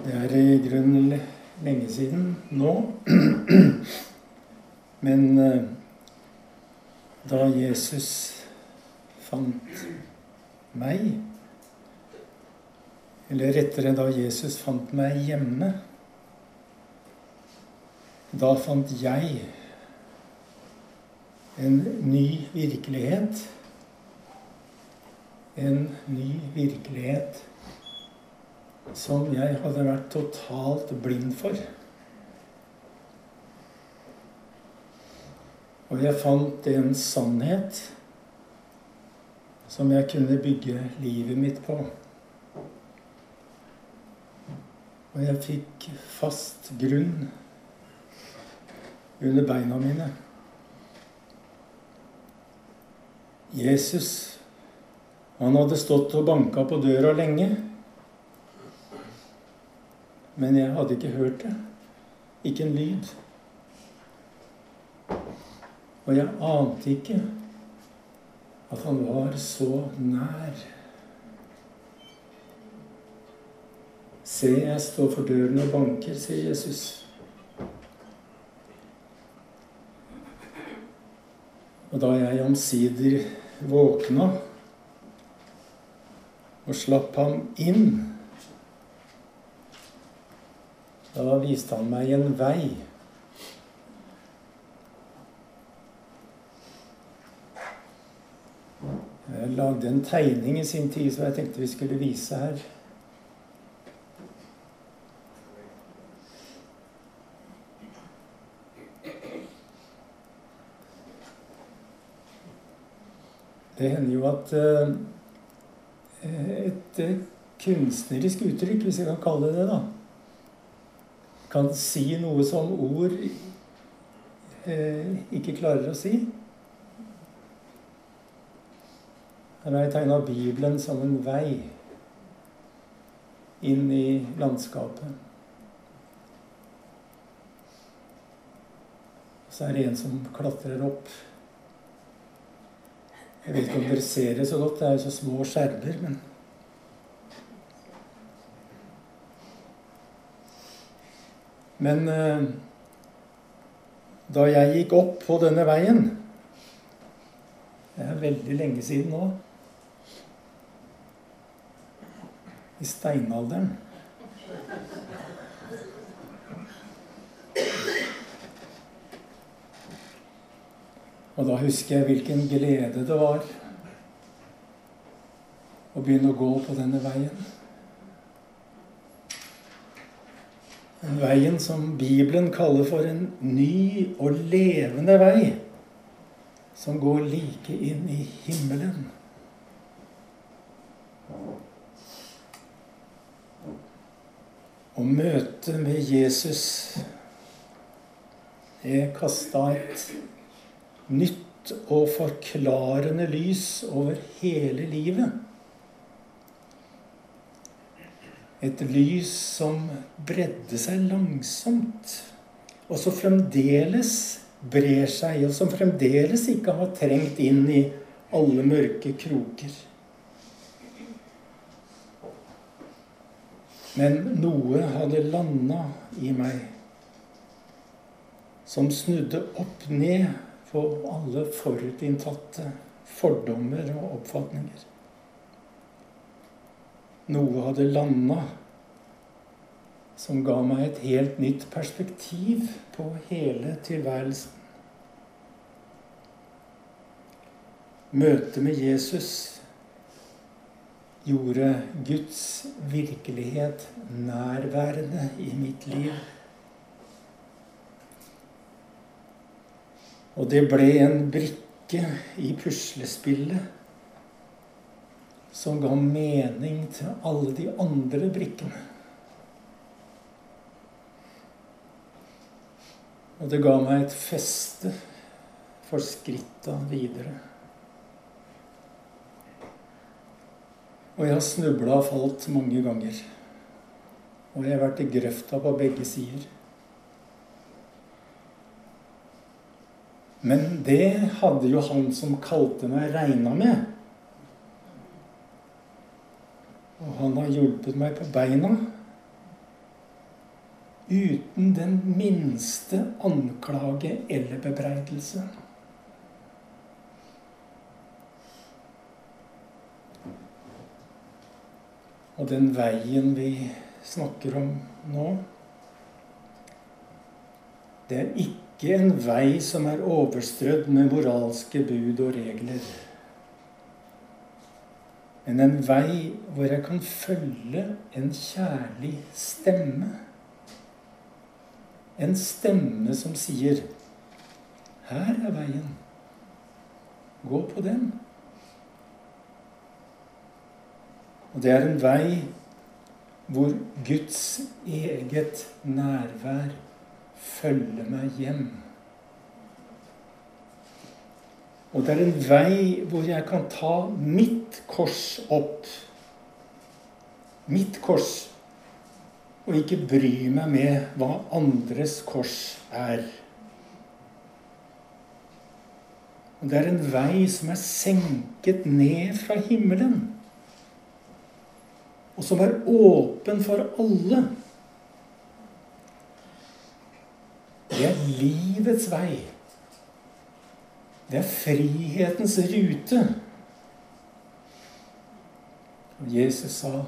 Det er i grunnen lenge siden nå. Men eh, da Jesus fant meg Eller rettere da Jesus fant meg hjemme Da fant jeg en ny virkelighet. En ny virkelighet som jeg hadde vært totalt blind for. Og jeg fant en sannhet som jeg kunne bygge livet mitt på. Og jeg fikk fast grunn under beina mine. Jesus, han hadde stått og banka på døra lenge. Men jeg hadde ikke hørt det. Ikke en lyd. Og jeg ante ikke at han var så nær. Se, jeg står for døren og banker, sier Jesus. Og da jeg omsider våkna og slapp ham inn da viste han meg en vei. Jeg lagde en tegning i sin tid som jeg tenkte vi skulle vise her. Det hender jo at eh, et kunstnerisk uttrykk, hvis jeg kan kalle det det, da kan si noe som ord eh, ikke klarer å si. Her har jeg tegna Bibelen som en vei inn i landskapet. Så er det en som klatrer opp. Jeg vet ikke om dere ser det så godt, det er jo så små skjermer. men Men eh, da jeg gikk opp på denne veien Det er veldig lenge siden nå. I steinalderen. Og da husker jeg hvilken glede det var å begynne å gå på denne veien. Veien som Bibelen kaller for en ny og levende vei, som går like inn i himmelen. Og møtet med Jesus det kasta et nytt og forklarende lys over hele livet. Et lys som bredde seg langsomt, og som fremdeles brer seg, og som fremdeles ikke har trengt inn i alle mørke kroker. Men noe hadde landa i meg som snudde opp ned på alle forutinntatte fordommer og oppfatninger. Noe hadde landa som ga meg et helt nytt perspektiv på hele tilværelsen. Møtet med Jesus gjorde Guds virkelighet nærværende i mitt liv. Og det ble en brikke i puslespillet som ga mening til alle de andre brikkene. Og det ga meg et feste for skritta videre. Og jeg har snubla og falt mange ganger. Og jeg har vært i grøfta på begge sider. Men det hadde jo han som kalte meg, regna med. Og han har hjulpet meg på beina. uten den minste anklage eller bebreidelse. Og den veien vi snakker om nå, det er ikke en vei som er overstrødd med moralske bud og regler. Men en vei hvor jeg kan følge en kjærlig stemme. En stemme som sier 'Her er veien. Gå på den'. Og det er en vei hvor Guds eget nærvær følger meg hjem. Og det er en vei hvor jeg kan ta mitt kors opp. Mitt kors. Og ikke bry meg med hva andres kors er. Og det er en vei som er senket ned fra himmelen og som er åpen for alle. Det er livets vei. Det er frihetens rute. Og Jesus sa,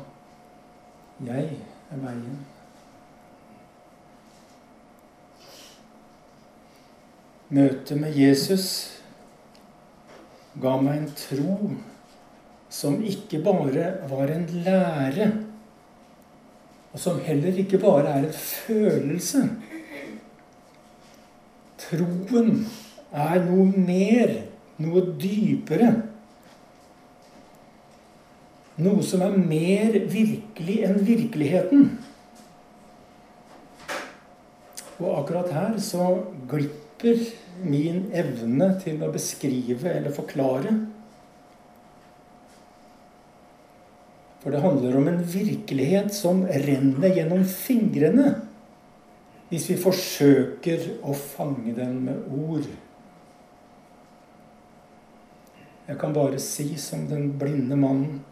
'Jeg er veien'. Møtet med Jesus ga meg en tro som ikke bare var en lære, og som heller ikke bare er en følelse. Troen er noe mer, noe dypere. Noe som er mer virkelig enn virkeligheten. Og akkurat her så glipper min evne til å beskrive eller forklare For det handler om en virkelighet som renner gjennom fingrene hvis vi forsøker å fange den med ord. Jeg kan bare si som den blinde mannen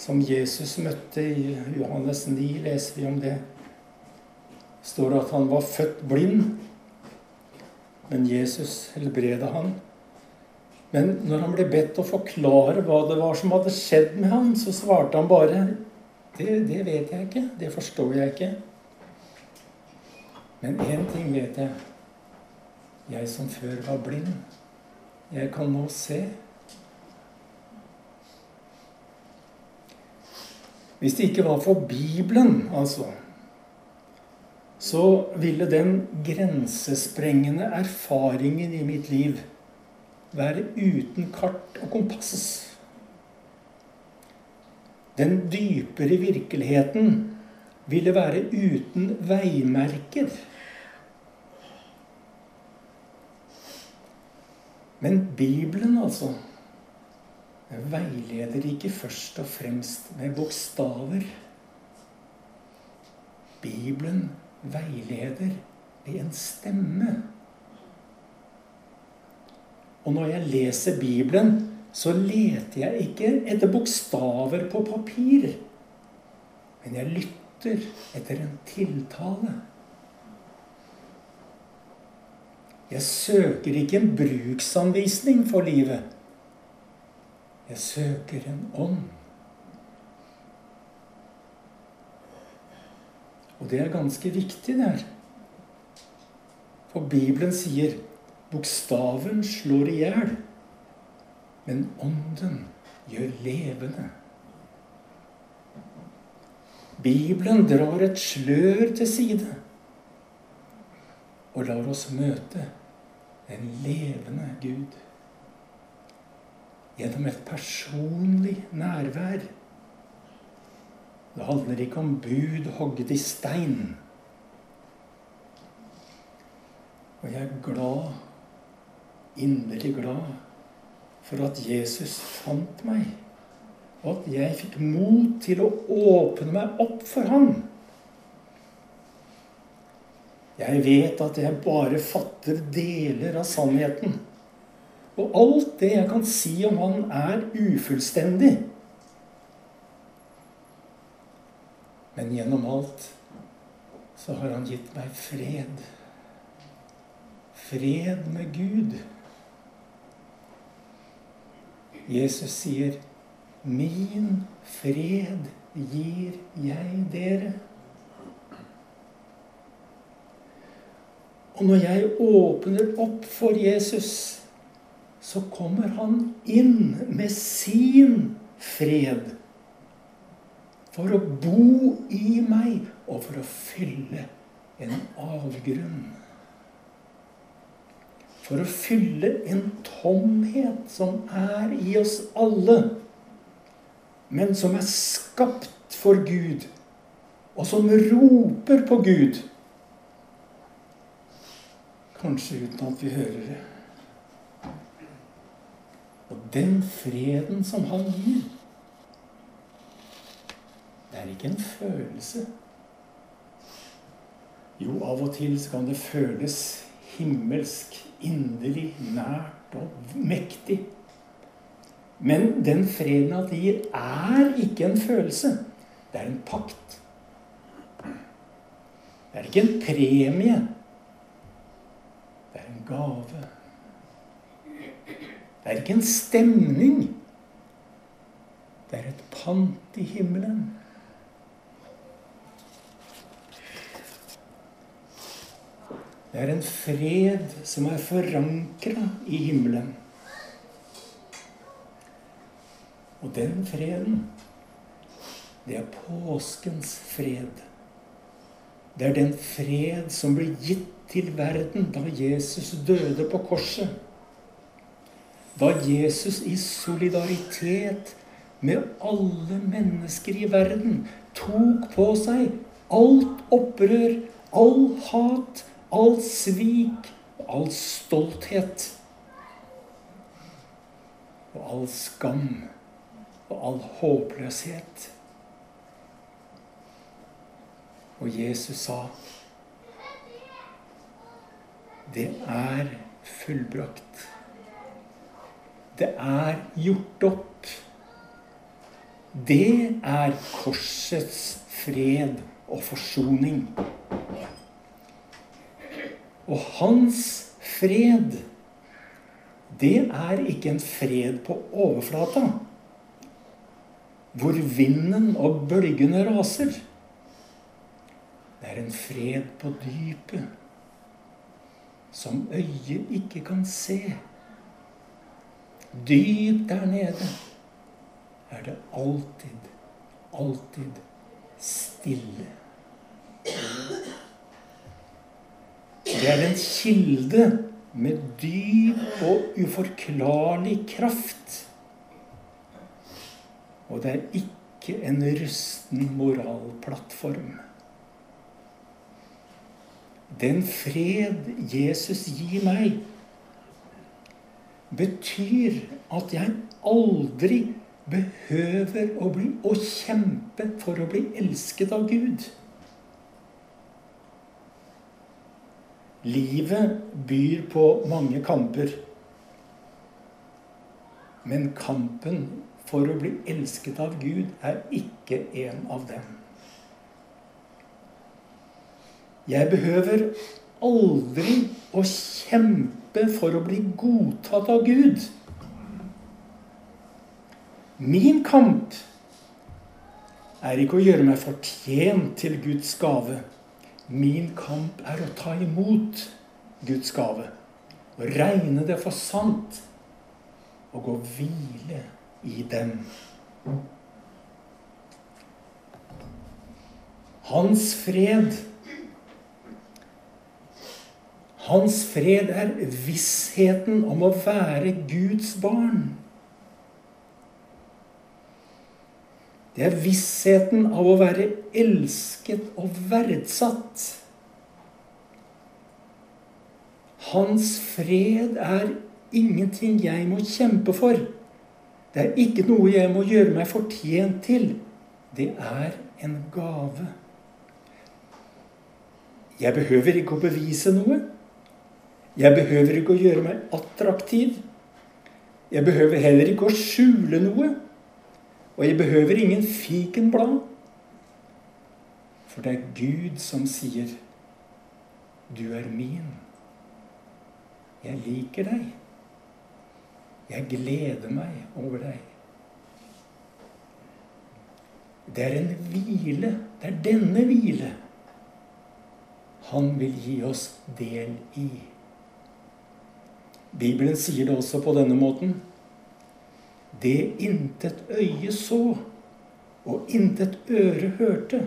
som Jesus møtte i Johannes 9, leser vi om det. står at han var født blind, men Jesus helbreda han. Men når han ble bedt å forklare hva det var som hadde skjedd med han, så svarte han bare det, det vet jeg ikke. Det forstår jeg ikke. Men én ting vet jeg. Jeg som før var blind, jeg kan nå se. Hvis det ikke var for Bibelen, altså, så ville den grensesprengende erfaringen i mitt liv være uten kart og kompass. Den dypere virkeligheten ville være uten veimerker. Men Bibelen, altså, veileder ikke først og fremst med bokstaver. Bibelen veileder ved en stemme. Og når jeg leser Bibelen, så leter jeg ikke etter bokstaver på papir. Men jeg lytter etter en tiltale. Jeg søker ikke en bruksanvisning for livet. Jeg søker en ånd. Og det er ganske viktig, det her. For Bibelen sier Bokstaven slår i hjel, men ånden gjør levende. Bibelen drar et slør til side og lar oss møte en levende Gud. Gjennom et personlig nærvær. Det handler ikke om bud hogget i stein. Og jeg er glad inderlig glad for at Jesus fant meg, og at jeg fikk mot til å åpne meg opp for ham. Jeg vet at jeg bare fatter deler av sannheten. Og alt det jeg kan si om han, er ufullstendig. Men gjennom alt så har han gitt meg fred. Fred med Gud. Jesus sier, 'Min fred gir jeg dere'. Og når jeg åpner opp for Jesus, så kommer han inn med sin fred. For å bo i meg og for å fylle en avgrunn. For å fylle en tomhet som er i oss alle, men som er skapt for Gud, og som roper på Gud. Kanskje uten at vi hører det. Den freden som han gir, det er ikke en følelse. Jo, av og til så kan det føles himmelsk, inderlig, nært og mektig. Men den freden han gir, er ikke en følelse. Det er en pakt. Det er ikke en premie. Det er en gave. Det er ikke en stemning. Det er et pant i himmelen. Det er en fred som er forankra i himmelen. Og den freden, det er påskens fred. Det er den fred som ble gitt til verden da Jesus døde på korset da Jesus i solidaritet med alle mennesker i verden tok på seg alt opprør, all hat, all svik og all stolthet. Og all skam og all håpløshet. Og Jesus sa det er fullbrakt. Det er gjort opp. Det er korsets fred og forsoning. Og hans fred, det er ikke en fred på overflata, hvor vinden og bølgene raser. Det er en fred på dypet, som øyet ikke kan se. Dypt der nede er det alltid, alltid stille. Det er en kilde med dyp og uforklarlig kraft. Og det er ikke en rusten moralplattform. Den fred Jesus gir meg, betyr at jeg aldri behøver å, bli, å kjempe for å bli elsket av Gud. Livet byr på mange kamper. Men kampen for å bli elsket av Gud er ikke en av dem. Jeg behøver aldri å kjempe for å bli godtatt av Gud. Min kamp er ikke å gjøre meg fortjent til Guds gave. Min kamp er å ta imot Guds gave. Og regne det for sant. Og gå hvile i den. Hans fred Hans fred er vissheten om å være Guds barn. Det er vissheten av å være elsket og verdsatt. Hans fred er ingenting jeg må kjempe for. Det er ikke noe jeg må gjøre meg fortjent til. Det er en gave. Jeg behøver ikke å bevise noe. Jeg behøver ikke å gjøre meg attraktiv. Jeg behøver heller ikke å skjule noe. Og jeg behøver ingen fikenblad. For det er Gud som sier, 'Du er min'. Jeg liker deg. Jeg gleder meg over deg. Det er en hvile. Det er denne hvile han vil gi oss del i. Bibelen sier det også på denne måten. Det intet øye så, og intet øre hørte,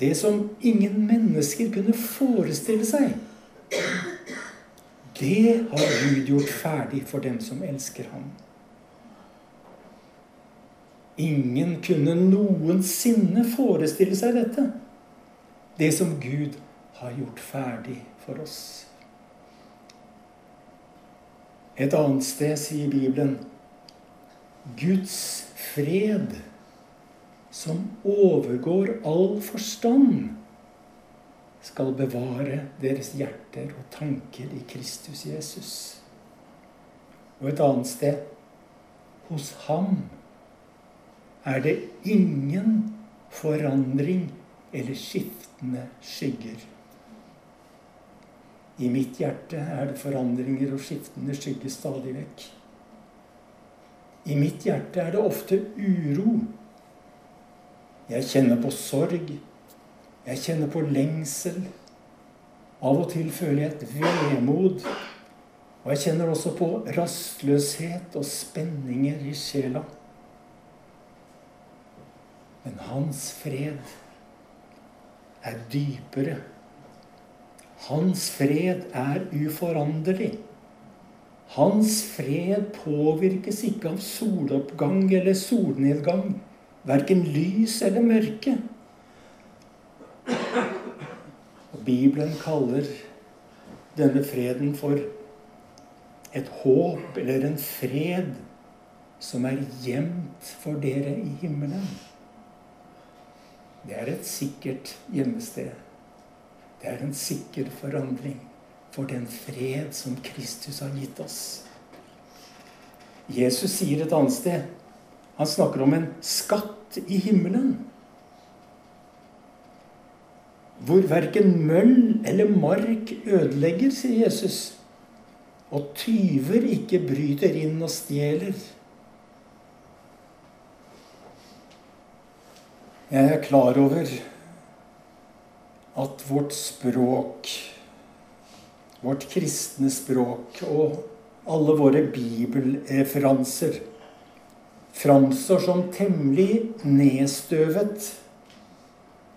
det som ingen mennesker kunne forestille seg, det har Gud gjort ferdig for dem som elsker ham. Ingen kunne noensinne forestille seg dette. Det som Gud har gjort ferdig for oss. Et annet sted sier Bibelen Guds fred, som overgår all forstand, skal bevare deres hjerter og tanker i Kristus Jesus. Og et annet sted hos ham er det ingen forandring eller skiftende skygger. I mitt hjerte er det forandringer og skiftende skygger stadig vekk. I mitt hjerte er det ofte uro. Jeg kjenner på sorg. Jeg kjenner på lengsel. Av og til føler jeg et vemod. Og jeg kjenner også på rastløshet og spenninger i sjela. Men hans fred er dypere hans fred er uforanderlig. Hans fred påvirkes ikke av soloppgang eller solnedgang, verken lys eller mørke. Og Bibelen kaller denne freden for et håp eller en fred som er gjemt for dere i himmelen. Det er et sikkert gjemmested. Det er en sikker forandring for den fred som Kristus har gitt oss. Jesus sier et annet sted Han snakker om en skatt i himmelen. Hvor verken møll eller mark ødelegger, sier Jesus. Og tyver ikke bryter inn og stjeler. Jeg er klar over at vårt språk, vårt kristne språk og alle våre bibelreferanser framstår som temmelig nedstøvet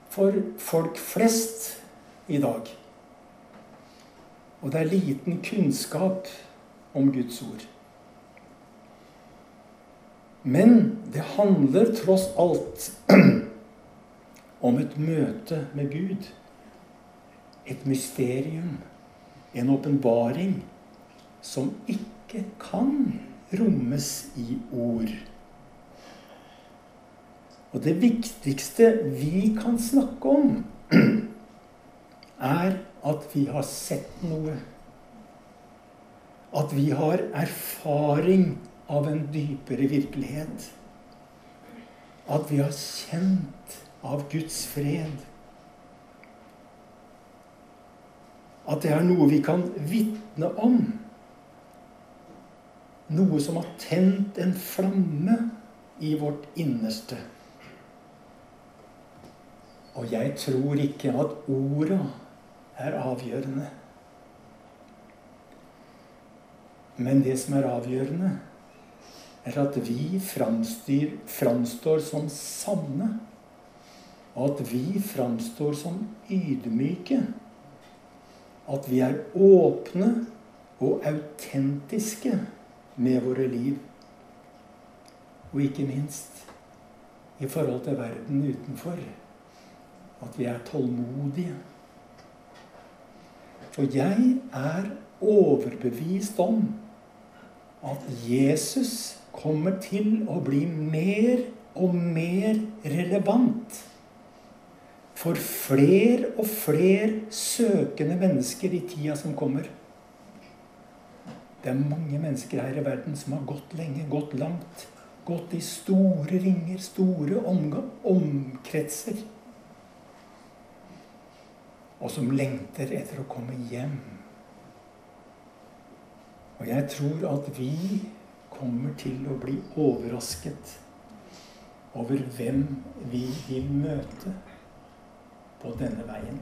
for folk flest i dag. Og det er liten kunnskap om Guds ord. Men det handler tross alt om et møte med Gud et mysterium, en åpenbaring, som ikke kan rommes i ord. Og det viktigste vi kan snakke om, er at vi har sett noe. At vi har erfaring av en dypere virkelighet. At vi har kjent av Guds fred. At det er noe vi kan vitne om. Noe som har tent en flamme i vårt innerste. Og jeg tror ikke at orda er avgjørende. Men det som er avgjørende, er at vi framstyr, framstår som sanne. Og at vi framstår som ydmyke at vi er åpne og autentiske med våre liv. Og ikke minst i forhold til verden utenfor. At vi er tålmodige. For jeg er overbevist om at Jesus kommer til å bli mer og mer relevant for flere og flere søkende mennesker i tida som kommer. Det er mange mennesker her i verden som har gått lenge, gått langt. Gått i store ringer, store omkretser. og som lengter etter å komme hjem. Og jeg tror at vi kommer til å bli overrasket over hvem vi vil møte på denne veien.